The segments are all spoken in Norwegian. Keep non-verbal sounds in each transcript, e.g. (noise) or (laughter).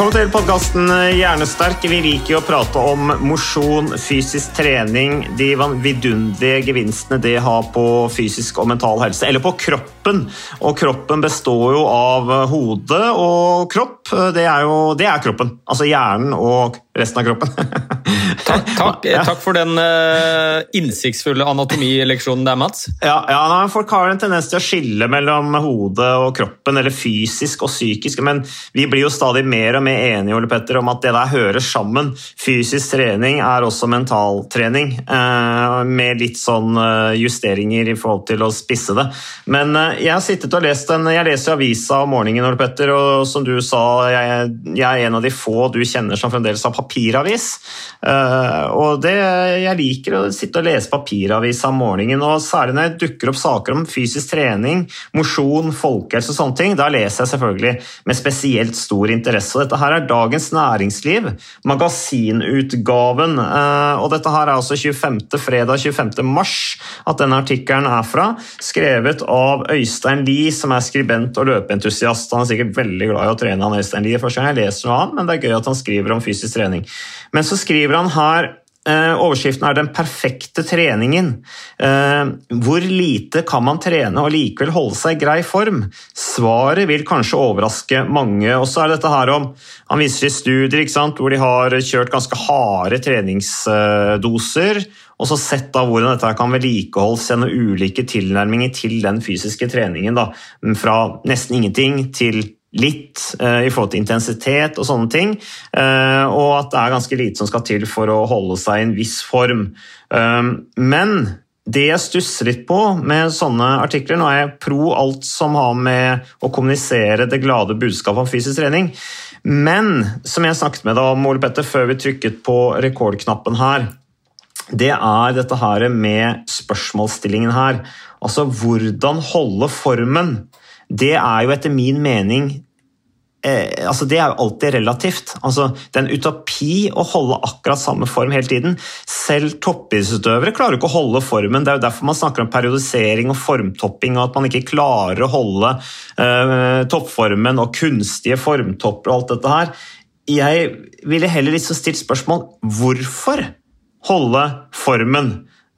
Velkommen til podkasten Hjernesterk. Vi liker jo å prate om mosjon, fysisk trening, de vidunderlige gevinstene det har på fysisk og mental helse. Eller på kroppen. Og kroppen består jo av hode og kropp. Det er jo det er kroppen. Altså hjernen og resten av kroppen. (laughs) Takk, takk, takk for den uh, innsiktsfulle anatomileksjonen der, Mats. Ja, ja nei, Folk har en tendens til å skille mellom hodet og kroppen, eller fysisk og psykisk, men vi blir jo stadig mer og mer enige Ole Petter, om at det der hører sammen. Fysisk trening er også mentaltrening, uh, med litt sånn eh, justeringer i forhold til å spisse det. Men eh, jeg har sittet og lest en, jeg leser avisa om morgenen, Ole Petter, og som du sa, jeg, jeg er en av de få du kjenner som fremdeles har papiravis. Eh, og det, jeg liker å sitte og lese papiravis om morgenen, og særlig når det dukker opp saker om fysisk trening, mosjon, folkehelse og sånne ting, da leser jeg selvfølgelig med spesielt stor interesse. Dette her er Dagens Næringsliv, magasinutgaven. Eh, og dette her er altså 25. fredag 25. mars at denne artikkelen er fra, skrevet av Øystein Lie, som er skribent og løpeentusiast. Han er sikkert veldig glad i å trene, han Øystein Lie. Første gang jeg leser noe annet, men det er gøy at han skriver om fysisk trening. Men så skriver han her eh, Overskriften er 'Den perfekte treningen'. Eh, Hvor lite kan man trene og likevel holde seg i grei form? Svaret vil kanskje overraske mange. Og så er dette her om Han viser til studier hvor de har kjørt ganske harde treningsdoser. Og så sett da hvordan dette kan vedlikeholdes gjennom ulike tilnærminger til den fysiske treningen. Da. Fra nesten ingenting til litt eh, i forhold til intensitet og sånne ting. Eh, og at det er ganske lite som skal til for å holde seg i en viss form. Eh, men det jeg stusser litt på med sånne artikler Nå er jeg pro alt som har med å kommunisere det glade budskapet om fysisk trening. Men som jeg snakket med deg om Ole Petter, før vi trykket på rekordknappen her, det er dette her med spørsmålsstillingen her. Altså hvordan holde formen. Det er jo etter min mening eh, altså Det er jo alltid relativt. Altså, det er en utopi å holde akkurat samme form hele tiden. Selv toppidrettsutøvere klarer ikke å holde formen. Det er jo derfor man snakker om periodisering og formtopping, og at man ikke klarer å holde eh, toppformen og kunstige formtopper og alt dette her. Jeg ville heller liksom stilt spørsmål hvorfor holde formen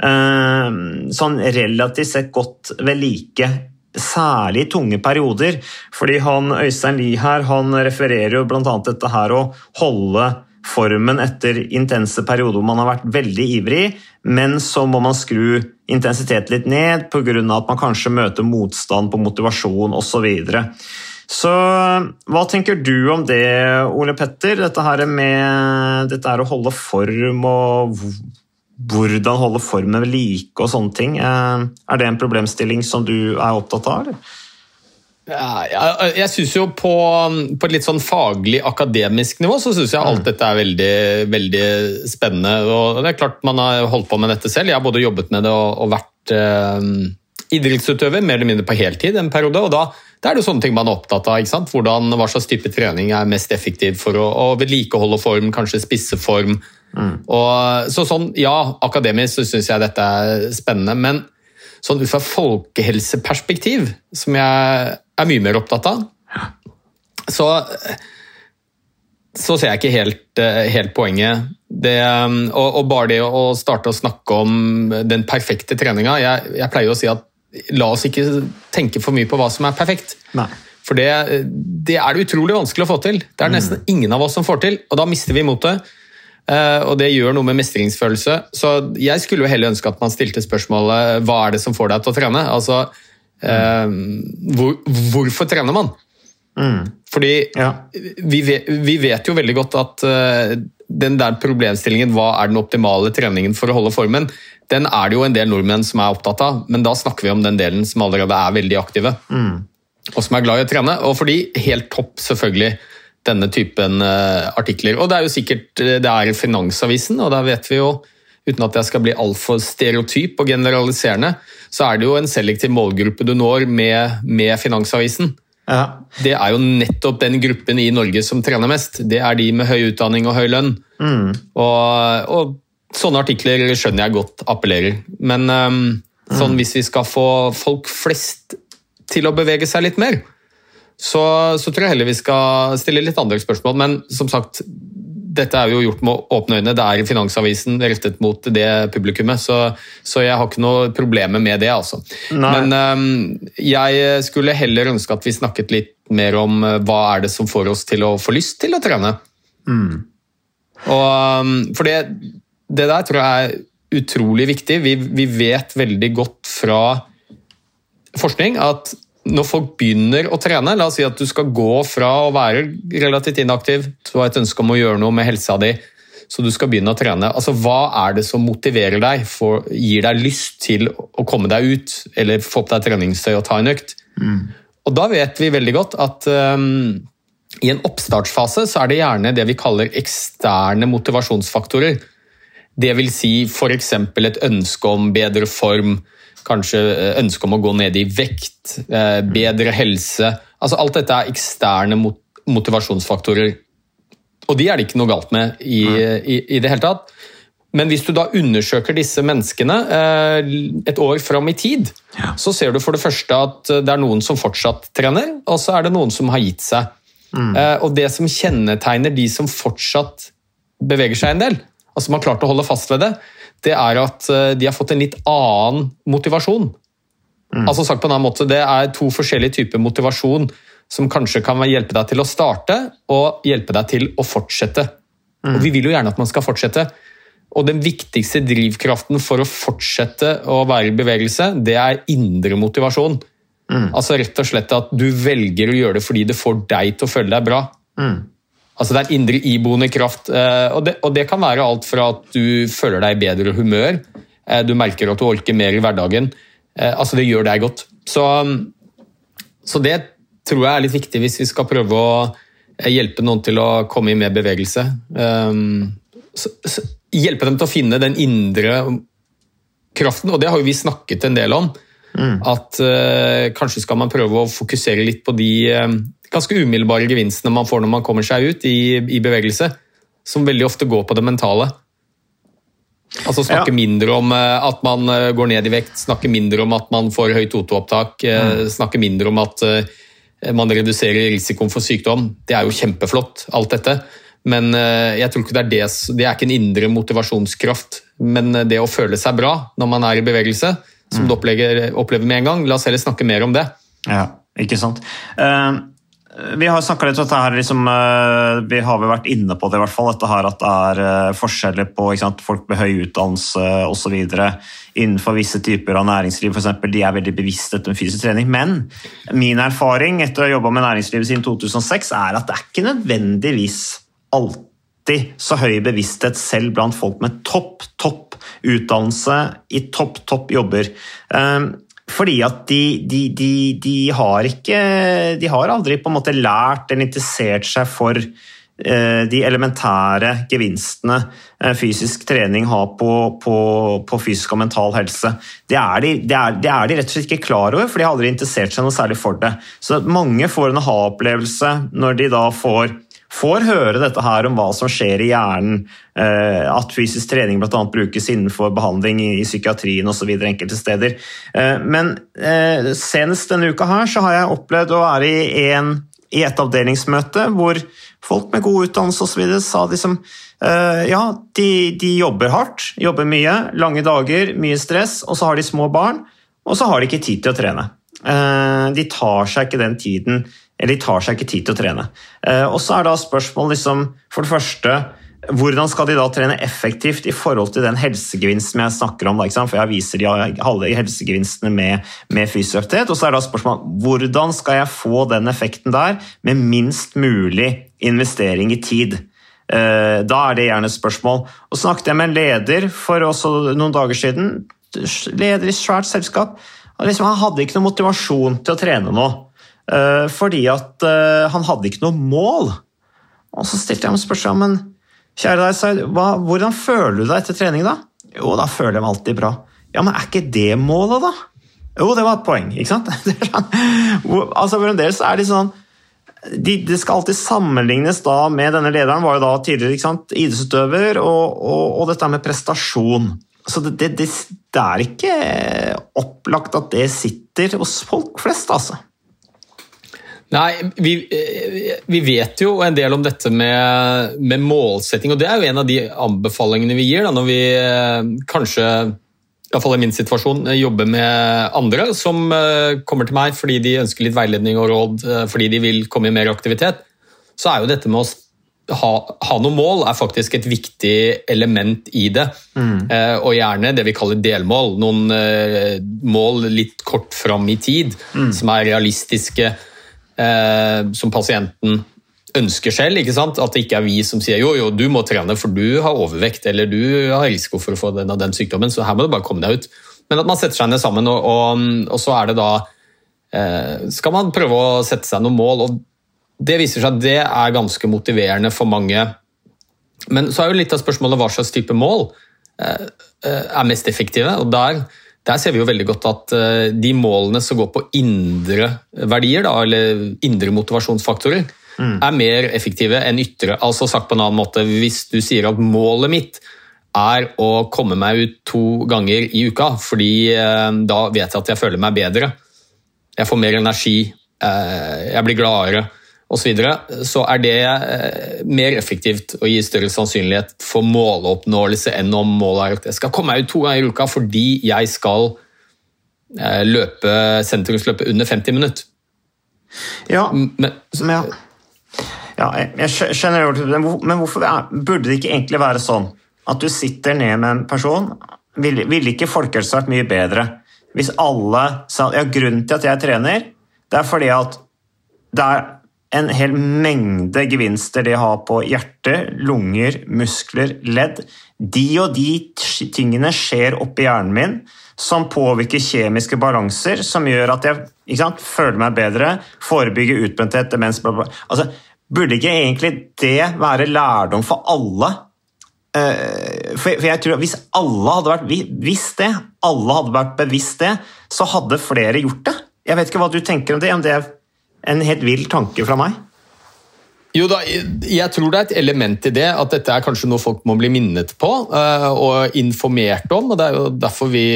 eh, sånn relativt sett godt ved like særlig i tunge perioder. Fordi han, Øystein Lie her han refererer jo bl.a. dette her å holde formen etter intense perioder hvor man har vært veldig ivrig, men så må man skru intensiteten litt ned pga. at man kanskje møter motstand på motivasjon osv. Så hva tenker du om det, Ole Petter? Dette her med dette her å holde form og hvordan holde formen ved like og sånne ting. Eh, Er det en problemstilling som du er opptatt av? Eller? Ja, jeg jeg synes jo på, på et litt sånn faglig akademisk nivå så synes jeg alt dette er veldig, veldig spennende. Og det er klart Man har holdt på med dette selv. Jeg har både jobbet med det og, og vært eh, idrettsutøver mer eller mindre på heltid en periode. og da, da er det jo sånne ting man er opptatt av. ikke sant? Hvordan, Hva slags type trening er mest effektiv for å, å vedlikeholde form, kanskje spisse form. Og, så sånn, ja, Akademisk så syns jeg dette er spennende, men sånn ut fra folkehelseperspektiv, som jeg er mye mer opptatt av, så, så ser jeg ikke helt, eh, helt poenget. Det, og, og bare det å starte å snakke om den perfekte treninga jeg, jeg pleier å si at la oss ikke tenke for mye på hva som er perfekt. Nei. For det, det er det utrolig vanskelig å få til. Det er nesten ingen av oss som får til, og da mister vi motet. Eh, og det gjør noe med mestringsfølelse. Så jeg skulle jo heller ønske at man stilte spørsmålet hva er det som får deg til å trene? Altså, eh, hvor, hvorfor trener man? Fordi Ja. vi, vet, vi vet jo veldig godt at eh, den der problemstillingen hva er den optimale treningen for å holde formen, den er det jo en del nordmenn som er opptatt av, men da snakker vi om den delen som allerede er veldig aktive. Og som er glad i å trene. Og for de helt topp, selvfølgelig, denne typen eh, artikler. Og det er jo sikkert eh, det er Finansavisen, og der vet vi jo Uten at jeg skal bli altfor stereotyp og generaliserende, så er det jo en selektiv målgruppe du når med, med Finansavisen. Ja. Det er jo nettopp den gruppen i Norge som trener mest. Det er de med høy utdanning og høy lønn. Og, og sånne artikler skjønner jeg godt appellerer. Men um, sånn hvis vi skal få folk flest til å bevege seg litt mer, så, så tror jeg heller vi skal stille litt andre spørsmål. Men som sagt, dette er jo gjort med åpne øyne. Det er Finansavisen rettet mot det publikummet, så, så jeg har ikke noe problemer med det. altså. Nei. Men um, jeg skulle heller ønske at vi snakket litt mer om uh, hva er det som får oss til å få lyst til å trene. Og, um, for det, det der tror jeg er utrolig viktig. Vi, vi vet veldig godt fra forskning at når folk begynner å trene, la oss si at du skal gå fra å være relativt inaktiv, du har et ønske om å gjøre noe med helsa di, så du skal begynne å trene. Altså, Hva er det som motiverer deg, for, gir deg lyst til å komme deg ut, eller få på deg treningstøy og ta en økt? Og da vet vi veldig godt at um, i en oppstartsfase så er det gjerne det vi kaller eksterne motivasjonsfaktorer. Det vil si f.eks. et ønske om bedre form, kanskje ønske om å gå ned i vekt, eh, bedre helse. Altså Alt dette er eksterne motivasjonsfaktorer. Og de er det ikke noe galt med i, i, i det hele tatt. Men hvis du da undersøker disse menneskene eh, et år fram i tid, så ser du for det første at det er noen som fortsatt trener, og så er det noen som har gitt seg. Mm. Og det som kjennetegner de som fortsatt beveger seg en del, altså man har klart å holde fast ved det, det er at eh, de har fått en litt annen motivasjon. Altså sagt på en annen måte, Det er to forskjellige typer motivasjon som kanskje kan hjelpe deg til å starte og hjelpe deg til å fortsette. Og Vi vil jo gjerne at man skal fortsette. Og Den viktigste drivkraften for å fortsette å være i bevegelse, det er indre motivasjon. Altså rett og slett at du velger å gjøre det fordi det får deg til å føle deg bra. Altså Det er indre iboende kraft. eh, Og det, og det kan være alt fra at du føler deg i bedre humør, eh, du merker at du orker mer i hverdagen. Eh, Altså Det gjør deg godt. Så, så det tror jeg er litt viktig hvis vi skal prøve å hjelpe noen til å komme i mer bevegelse. Hjelpe dem til å finne den indre kraften, og det har vi snakket en del om. At uh, kanskje skal man prøve å fokusere litt på de uh, ganske umiddelbare gevinstene man får når man kommer seg ut i, i bevegelse, som veldig ofte går på det mentale. Altså Snakke Ja. mindre om uh, at man går ned i vekt, snakke mindre om at man får høyt O2-opptak, mm. snakke mindre om at man reduserer risikoen for sykdom. Det er jo kjempeflott, alt dette. Men jeg tror ikke det er det, det er ikke en indre motivasjonskraft. Men det å føle seg bra når man er i bevegelse, som du opplever, opplever med en gang, la oss heller snakke mer om det. Ja, ikke sant. Uh, vi har snakka litt om dette her, liksom, uh, vi har vel vært inne på det i hvert fall, dette her at det er uh, forskjeller på ikke sant, folk med høy utdannelse osv. Innenfor visse typer av næringsliv for eksempel, de er veldig bevisst etter fysisk trening. Men min erfaring etter å ha jobba med næringslivet siden 2006, er at det er ikke nødvendigvis alltid så høy bevissthet selv blant folk med topp, topp utdannelse i topp, topp jobber. Eh, fordi at de, de, de, de har ikke De har aldri på en måte lært eller interessert seg for eh, de elementære gevinstene eh, fysisk trening har på, på, på fysisk og mental helse. Det er, de, det, er, det er de rett og slett ikke klar over, for de har aldri interessert seg noe særlig for det. Så mange får en aha-opplevelse når de da får får høre dette her om hva som skjer i hjernen, eh, at fysisk trening bl.a. brukes innenfor behandling i, psykiatrien osv. enkelte steder. Eh, men eh, senest denne uka her så har jeg opplevd å være i en, i et avdelingsmøte hvor folk med god utdannelse osv. sa liksom ja, de, de, jobber hardt, jobber mye, lange dager, mye stress, og så har de små barn, og så har de ikke tid til å trene. De tar seg ikke den tiden, eller de tar seg ikke tid til å trene. Uh, og så er da spørsmålet liksom, for det første hvordan skal de da trene effektivt i forhold til den helsegevinsten jeg snakker om? For jeg viser de alle helsegevinstene med, med fysioaktivitet. Og så er da spørsmålet hvordan skal jeg få den effekten der med minst mulig investering i tid? Eh, da er det gjerne et spørsmål. Og snakket jeg med en leder for også noen dager siden. Leder i svært selskap. Liksom, han hadde ikke noe motivasjon til å trene nå. Eh, fordi at eh, han hadde ikke noe mål. Og så stilte jeg ham spørsmål men Kjære deg, Said, hvordan føler du deg etter trening, da? Jo, da føler jeg meg alltid bra. Ja, men er ikke det målet, da? Jo, det var et poeng, ikke sant? (laughs) Sånn, altså, For en del så er de sånn de, Det skal alltid sammenlignes da med denne lederen, var jo da tidligere ikke sant, idrettsutøver, og, og, og, dette med prestasjon. Så det, det, det er ikke opplagt at det sitter hos folk flest, altså. Nei, vi, vi, vet jo en del om dette med, med, målsetting, og det er jo en av de anbefalingene vi gir da, når vi eh, kanskje iallfall i min situasjon, jobber med andre som eh, kommer til meg fordi de ønsker litt veiledning og råd eh, fordi de vil komme i mer aktivitet, så er jo dette med å ha, ha noen mål er faktisk et viktig element i det. Mm. Eh, og gjerne det vi kaller delmål. Noen eh, mål litt kort fram i tid, mm. som er realistiske eh, som pasienten ønsker selv. ikke sant? At det ikke er vi som sier jo, jo, du må trene for du har overvekt eller du har risiko for å få den og den sykdommen, så her må du bare komme deg ut. Men at man setter seg ned sammen, og, og, og så er det da eh, Skal man prøve å sette seg noen mål, og det viser seg at det er ganske motiverende for mange. Men så er jo litt av spørsmålet hva slags type mål eh, eh er mest effektive. og der der ser vi jo veldig godt at eh, de målene som går på indre verdier, da, eller indre motivasjonsfaktorer, mm. er mer effektive enn ytre. Altså sagt på en annen måte, Hvis du sier at målet mitt er å komme meg ut to ganger i uka, fordi eh, da vet jeg at jeg føler meg bedre, jeg får mer energi, eh, jeg blir gladere osv., så, videre, så er det eh, mer effektivt å gi større sannsynlighet for måloppnåelse enn om målet er at jeg skal komme meg ut to ganger i uka fordi jeg skal eh, løpe sentrumsløpet under 50 minutter. Ja, men, ja. ja jeg skjønner det, men hvorfor burde det ikke egentlig være sånn at du sitter ned med en person Ville vil ikke folkehelse vært mye bedre hvis alle sa ja, grunnen til at jeg trener, det er fordi at det er en hel mengde gevinster de har på hjerte, lunger, muskler, ledd. De og de tingene skjer oppi hjernen min som påvirker kjemiske balanser, som gjør at jeg sant, føler meg bedre, forebygger utbrenthet, demens bla, bla. Altså, Burde ikke egentlig det være lærdom for alle? Eh, for jeg tror at Hvis alle hadde vært visst det, alle hadde vært bevisst det, så hadde flere gjort det. Jeg vet ikke hva du tenker om det, om det er en helt vill tanke fra meg? Jo da, Jeg tror det er et element i det, at dette er kanskje noe folk må bli minnet på uh, og informert om. og Det er jo derfor vi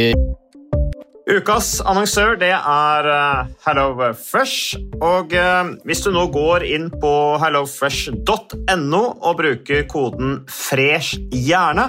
Ukas annonsør det er uh, HelloFresh. Og uh, hvis du nå går inn på hellofresh.no og bruker koden 'fresh hjerne',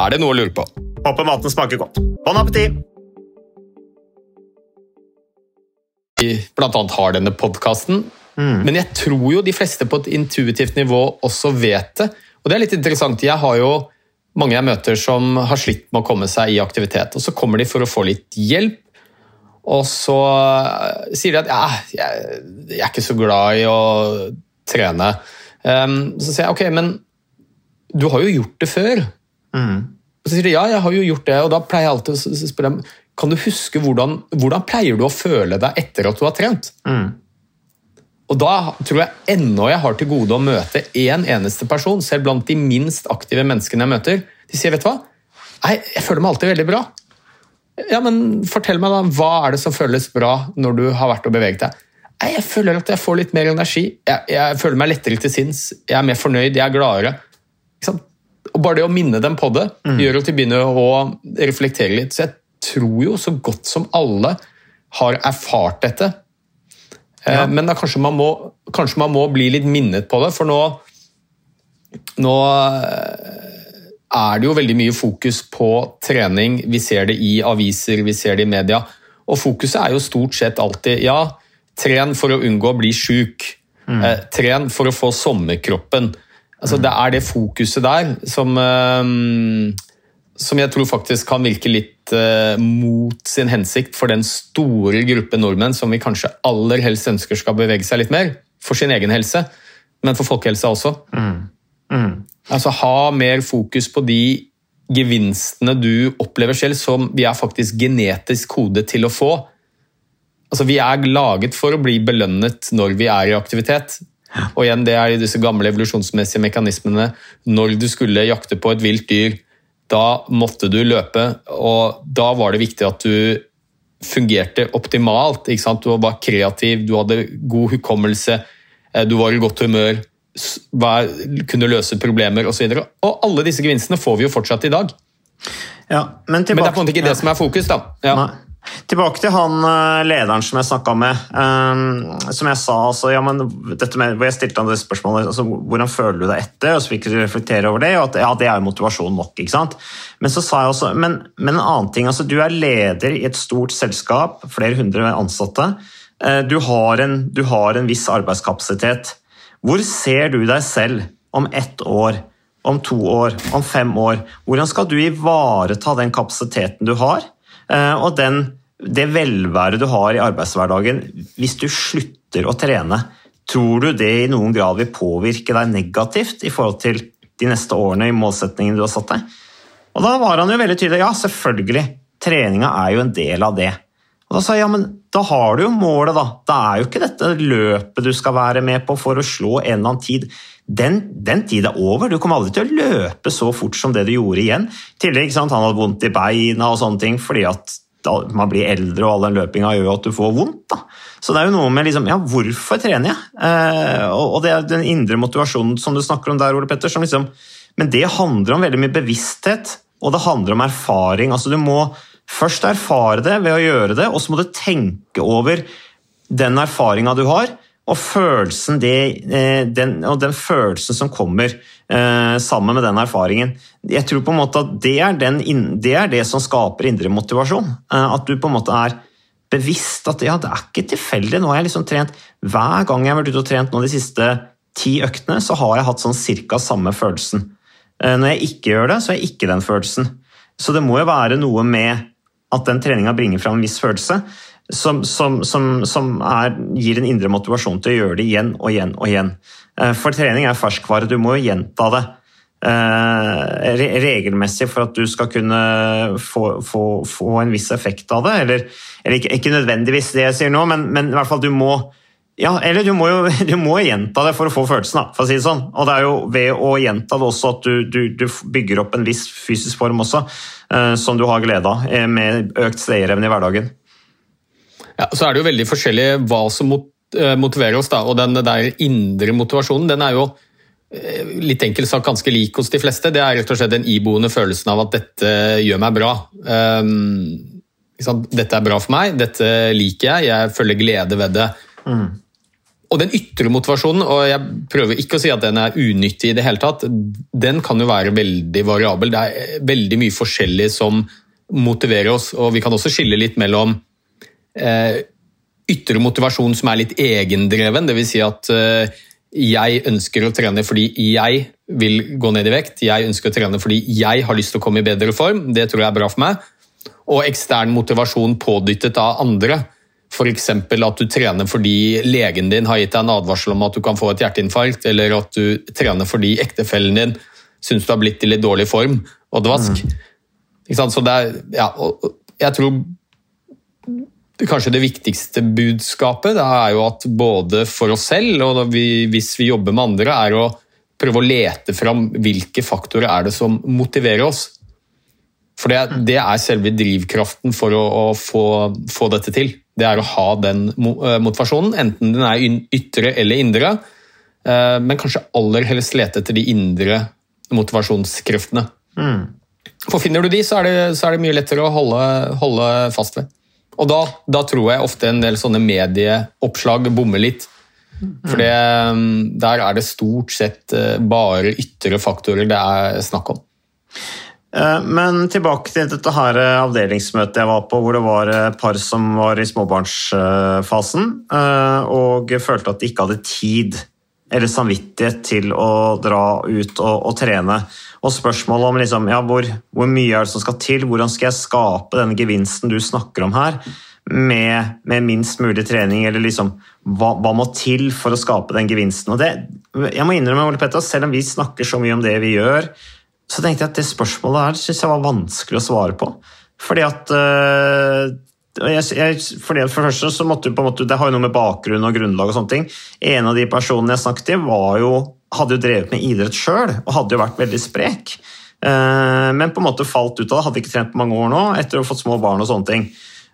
Er det noe å lure på? Håper maten smaker godt. Bon appétit! Vi blant annet har denne podkasten, men jeg tror jo de fleste på et intuitivt nivå også vet det. Og det er litt interessant. Jeg har jo mange jeg møter som har slitt med å komme seg i aktivitet, og så kommer de for å få litt hjelp. Og så eh, sier de at ja, jeg, jeg er ikke så glad i å trene. Um, så sier jeg ok, men du har jo gjort det før. Og så sier de ja, jeg har jo gjort det, og da pleier jeg alltid å spørre dem kan du huske hvordan, hvordan pleier du å føle deg etter at du har trent? Og da tror jeg ennå jeg har til gode å møte én eneste person, selv blant de minst aktive menneskene jeg møter. De sier, vet du hva? Nei, jeg føler meg alltid veldig bra. Ja, men fortell meg da, hva er det som føles bra når du har vært og beveget deg? Nei, jeg føler at jeg får litt mer energi. Jeg, jeg føler meg lettere til sinns. Jeg er mer fornøyd, jeg er gladere. Og bare det å minne dem på det, gjør at de begynner å reflektere litt. Så jeg tror jo så godt som alle har erfart dette. Ja. Men da kanskje man, må, kanskje man må bli litt minnet på det, for nå, nå eh, er det jo veldig mye fokus på trening. Vi ser det i aviser, vi ser det i media. Og fokuset er jo stort sett alltid ja, tren for å unngå å bli sjuk. Eh, tren for å få sommerkroppen. Altså, Det er det fokuset der som, eh, som jeg tror faktisk kan virke litt eh, mot sin hensikt for den store gruppe nordmenn som vi kanskje aller helst ønsker skal bevege seg litt mer. For sin egen helse, men for folkehelsa også. Altså Ha mer fokus på de gevinstene du opplever selv, som vi er faktisk genetisk kodet til å få. Altså Vi er laget for å bli belønnet når vi er i aktivitet. Og igjen, Det er disse gamle evolusjonsmessige mekanismene. Når du skulle jakte på et vilt dyr, da måtte du løpe, og da var det viktig at du fungerte optimalt. Du var kreativ, du hadde god hukommelse, eh, du var i godt humør, kunne løse problemer osv. Og, og alle disse gevinstene får vi jo fortsatt i dag. Ja, men, Men det er på en måte ikke det som er fokus. da. Ja. Nei. Tilbake til han eh, lederen som jeg snakka med. Um, som jeg sa, altså, ja, men med, hvor jeg stilte han det spørsmålet altså, hvordan føler du deg etter, og så fikk du reflektere over det. og at ja, Det er jo motivasjon nok. ikke sant? Men så sa jeg også, men, men en annen ting, altså, du er leder i et stort selskap, flere hundre ansatte. eh, du, har en, du har en viss arbeidskapasitet. Hvor ser du deg selv om ett år? Om to år, om fem år. Hvordan skal du ivareta den kapasiteten du har? Eh, og den, det velværet du har i arbeidshverdagen hvis du slutter å trene. Tror du det i noen grad vil påvirke deg negativt i forhold til de neste årene i målsetningen du har satt deg? Og da var han jo veldig tydelig. Ja, selvfølgelig. Treninga er jo en del av det. Og da sa jeg ja, men da har du jo målet, da. Det er jo ikke dette løpet du skal være med på for å slå en eller annen tid. Den, den tid er over. Du kommer aldri til å løpe så fort som det du gjorde igjen. I tillegg, sant, Han hadde vondt i beina og sånne ting fordi at man blir eldre og all den løpinga gjør at du får vondt. da. Så det er jo noe med liksom, ja, hvorfor trener jeg? Eh, og, det er den indre motivasjonen som du snakker om der, Ole Petter. Som liksom, men det handler om veldig mye bevissthet, og det handler om erfaring. Altså Du må først erfare det ved å gjøre det, og så må du tenke over den erfaringa du har, og, følelsen det, eh, den, og den følelsen som kommer eh, sammen med den erfaringen. Jeg tror på en måte at det er, den, det, er det som skaper indre motivasjon. Eh, at du på en måte er bevisst at ja, det er ikke tilfeldig. Nå har jeg liksom trent Hver gang jeg har vært ute og trent nå de siste ti øktene, så har jeg hatt sånn cirka samme følelsen. Når jeg ikke gjør det, så har jeg ikke den følelsen. Så det må jo være noe med at den treninga bringer fram en viss følelse som, som, som, som er, gir en indre motivasjon til å gjøre det igjen og igjen og igjen. Eh, for trening er ferskvare, du må jo gjenta det eh, regelmessig for at du skal kunne få, få, få en viss effekt av det. Eller, eller ikke, ikke, nødvendigvis det jeg sier nå, men, men i hvert fall du må ja, eller du må jo (laughs) du må gjenta det for å få følelsen, for å si det sånn. Og det er jo ved å gjenta det også at du, du, du bygger opp en viss fysisk form også, eh, som du har glede av, eh, med økt stayerevne i hverdagen. Ja, Så er det jo veldig forskjellig hva som eh, motiverer oss, da. Og den der indre motivasjonen, den er jo litt enkelt sagt ganske lik hos de fleste. Det er rett og slett den iboende følelsen av at dette gjør meg bra. Um, dette er bra for meg, dette liker jeg, jeg føler glede ved det. Mm. Og den ytre motivasjonen, og jeg prøver ikke å si at den er unyttig i det hele tatt, den kan jo være veldig variabel. Det er veldig mye forskjellig som motiverer oss, og vi kan også skille litt mellom eh, ytre motivasjon som er litt egendreven, dvs. Si at eh, jeg ønsker å trene fordi jeg vil gå ned i vekt, jeg ønsker å trene fordi jeg har lyst til å komme i bedre form, det tror jeg er bra for meg, og ekstern motivasjon pådyttet av andre F.eks. at du trener fordi legen din har gitt deg en advarsel om at du kan få et hjerteinfarkt, eller at du trener fordi ektefellen din syns du har blitt i litt dårlig form og dvask. Mm. Så det er, ja, jeg tror kanskje det viktigste budskapet det er jo at både for oss selv og vi, hvis vi jobber med andre, er å prøve å lete fram hvilke faktorer er det som motiverer oss. For det, det er selve drivkraften for å, å få, få, dette til. Det er å ha den eh, motivasjonen, enten den er ytre eller indre. Eh, men kanskje aller helst lete etter de indre motivasjonskreftene. Mm. For finner du de, så er det, så er det mye lettere å holde, holde fast ved. Og da, da, tror jeg ofte en del sånne medieoppslag bommer litt. For det, mm, der er det stort sett eh, bare ytre faktorer det er snakk om. Eh, men tilbake til dette her eh, avdelingsmøtet jeg var på, hvor det var et par som var i småbarnsfasen eh, og følte at de ikke hadde tid eller samvittighet til å dra ut og, og trene. Og spørsmålet om liksom, ja, hvor, hvor, mye er det som skal til, hvordan skal jeg skape denne gevinsten du snakker om her, med, med minst mulig trening, eller liksom, hva, hva, må til for å skape den gevinsten? Og det, jeg må innrømme, Ole Petter, selv om vi snakker så mye om det vi gjør, så tenkte jeg at det spørsmålet her synes jeg var vanskelig å svare på. Fordi at uh, jeg, jeg, For det første så måtte du på en måte, Det har jo noe med bakgrunn og grunnlag og sånne ting. En av de personene jeg snakket til, jo, hadde jo drevet med idrett sjøl og hadde jo vært veldig sprek. Uh, men på en måte falt ut av det, hadde ikke trent på mange år nå etter å ha fått små barn og sånne ting.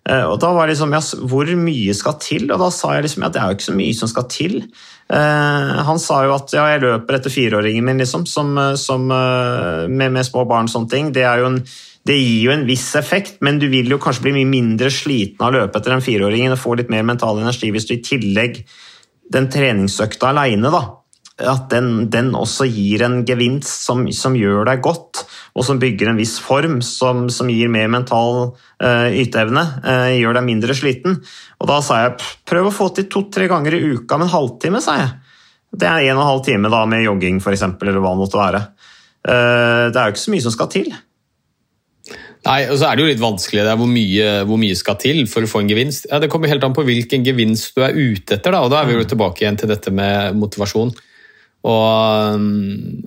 Uh, og da var det liksom, ja, Hvor mye skal til? Og da sa jeg liksom at ja, det er jo ikke så mye som skal til. Uh, han sa jo at ja, jeg løper etter fireåringen min, liksom, som, eh, som, med, med, små barn og sånne ting. Det, en, det, gir jo en viss effekt, men du vil jo kanskje bli mye mindre sliten av å løpe etter den fireåringen og få litt mer mental energi hvis du i tillegg den treningsøkta aleine, da at den, den, også gir en gevinst som, som, gjør deg godt, og som bygger en viss form, som, som gir mer mental uh, yteevne, uh, gjør deg mindre sliten. Og da sa jeg prøv å få til to-tre ganger i uka med en halvtime, sa jeg. Det er en og en halv time da med jogging eksempel, eller hva det måtte være. Uh, det er jo ikke så mye som skal til. Nei, og så er det jo litt vanskelig det er hvor mye, hvor mye skal til for å få en gevinst. Ja, Det kommer helt an på hvilken gevinst du er ute etter. Da, og da er vi jo tilbake igjen til dette med motivasjon. Og um,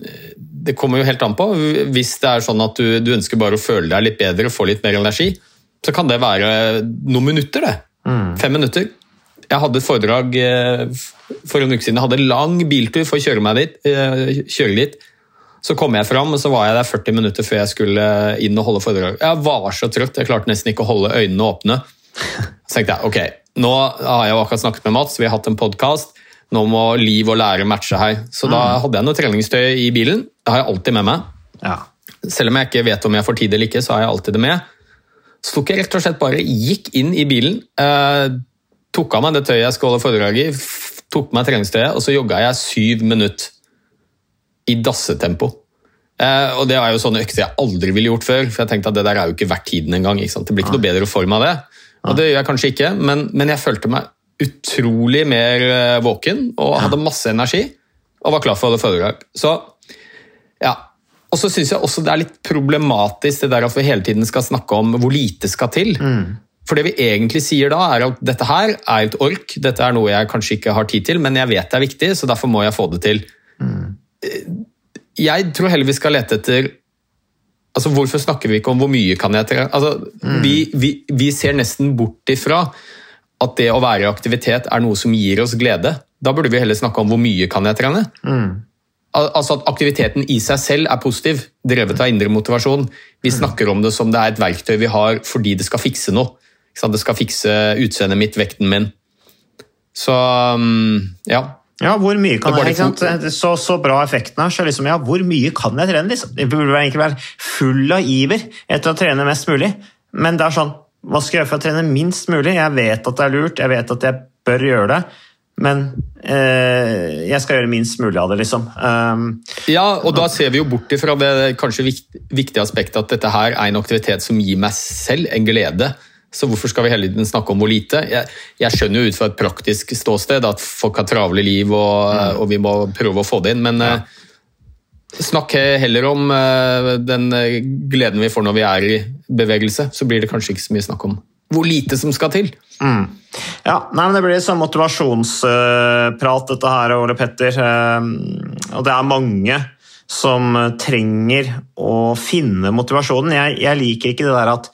det kommer jo helt an på. Hvis det er sånn at du, du ønsker bare å føle deg litt bedre, få litt mer energi, så kan det være noen minutter, det. Fem minutter. Jeg hadde et foredrag eh, for en uke siden. Jeg hadde en lang biltur for å kjøre dit. eh, kjøre dit. Så kom jeg fram, og så var jeg der 40 minutter før jeg skulle inn og holde foredrag. Jeg var så trøtt, jeg klarte nesten ikke å holde øynene åpne. Så tenkte jeg ok, nå har jeg jo akkurat snakket med Mats, vi har hatt en podkast. Nå må liv og lære matche her. Så da hadde jeg noe treningstøy i bilen. Det har jeg alltid med meg. Ja. Selv om jeg ikke vet om jeg får tid eller ikke, så har jeg alltid det med. Så tok jeg rett og slett bare gikk inn i bilen, eh, tok av meg det tøyet jeg skulle holde foredrag i, tok på meg treningstøyet, og så jogga jeg syv minutter i dassetempo. Eh, og det er jo sånne økter jeg aldri ville gjort før, for jeg tenkte at det der er jo ikke verdt tiden engang. Det blir ikke noe bedre form av det. Og det gjør jeg kanskje ikke, men, men jeg følte meg utrolig mer eh, våken og hadde masse energi og var klar for å holde foredrag. Så ja. Og så syns jeg også det er litt problematisk det der at vi hele tiden skal snakke om hvor lite skal til. For det vi egentlig sier da, er at dette her er et ork, dette er noe jeg kanskje ikke har tid til, men jeg vet det er viktig, så derfor må jeg få det til. Mm. Jeg tror heller vi skal lete etter Altså, Hvorfor snakker vi ikke om hvor mye kan jeg trene? Altså, vi, vi, vi ser nesten bort ifra at det å være i aktivitet er noe som gir oss glede. Da burde vi heller snakke om hvor mye kan jeg trene. Al altså At aktiviteten i seg selv er positiv, drevet av indre motivasjon. Vi snakker om det som det er et verktøy vi har fordi det skal fikse noe. Det skal fikse utseendet mitt, vekten min. Så um, ja. Ja, hvor mye kan Det jeg, ikke sant? Så, så bra effekten er, så liksom, ja, hvor mye kan jeg trene? Liksom? Jeg burde egentlig være full av iver etter å trene mest mulig, men det er sånn, hva skal jeg gjøre for å trene minst mulig? Jeg vet at det er lurt, jeg vet at jeg bør gjøre det, men eh, jeg skal gjøre minst mulig av det, liksom. Um, Ja, og da ser vi jo bort ifra det kanskje vikt, viktige aspektet at dette her er en aktivitet som gir meg selv en glede. Så hvorfor skal vi hele tiden snakke om hvor lite? Jeg, jeg skjønner jo ut fra et praktisk ståsted at folk har travle liv og, og vi må prøve å få det inn, men eh, snakk heller om eh, den eh, gleden vi får når vi er i bevegelse. Så blir det kanskje ikke så mye snakk om hvor lite som skal til. Ja, nei, men Det blir sånn motivasjonsprat, dette her, Ole Petter. Eh, Og det er mange som trenger å finne motivasjonen. Jeg, jeg liker ikke det der at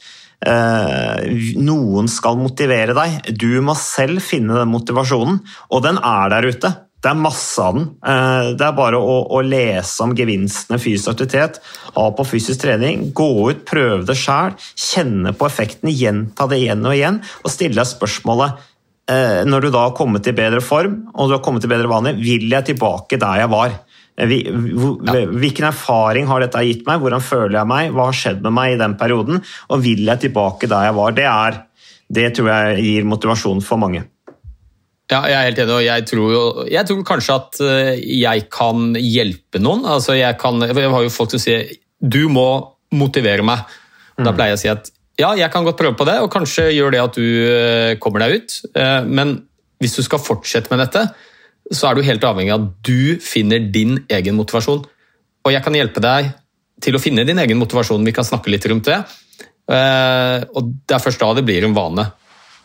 eh, noen skal motivere deg. Du må selv finne den motivasjonen, og den er der ute. Det er masse av den. Eh, Det er bare å, å lese om gevinstene fysisk aktivitet, ha på fysisk trening, gå ut, prøve det sjøl, kjenne på effekten, gjenta det igjen og igjen, og stille deg spørsmålet eh, når du da har kommet i bedre form og du har kommet i bedre vaner, vil jeg tilbake der jeg var? Eh, Hvilken erfaring har dette gitt meg? Hvordan føler jeg meg? Hva har skjedd med meg i den perioden? Og vil jeg tilbake der jeg var? Det, er, det tror jeg gir motivasjon for mange. Ja, jeg er helt enig, og jeg tror, jo, jeg tror kanskje at eh, jeg kan hjelpe noen. Altså, jeg, kan, jeg har jo folk som sier du må motivere meg. Da pleier jeg å si at ja, jeg kan godt prøve på det, og kanskje gjør det at du eh, kommer deg ut. Eh, Men hvis du skal fortsette med dette, så er du helt avhengig av at du finner din egen motivasjon. Og jeg kan hjelpe deg til å finne din egen motivasjon. Vi kan snakke litt rundt det. Og det er først da det blir en vane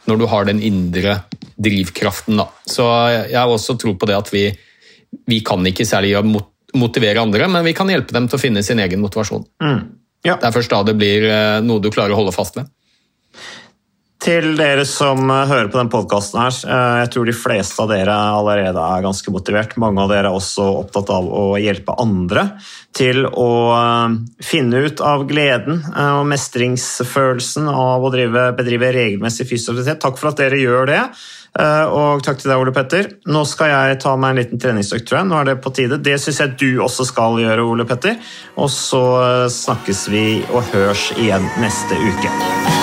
når du har den indre drivkraften. Da. Så jeg har også tro på det at vi, vi kan ikke særlig motivere andre, men vi kan hjelpe dem til å finne sin egen motivasjon. Ja. Det er først da det blir eh, noe du klarer å holde fast ved. Til dere som eh, hører på den podkasten her, eh, jeg tror de fleste av dere allerede er ganske motivert. Mange av dere er også opptatt av å hjelpe andre til å eh, finne ut av gleden og mestringsfølelsen av å drive, bedrive regelmessig fysisk aktivitet. Takk for at dere gjør det. Og takk til deg, Ole Petter. Nå skal jeg ta meg en liten treningsøkt, tror jeg. Nå er det på tide. Det syns jeg du også skal gjøre, Ole Petter. Og så snakkes vi og hørs igjen neste uke.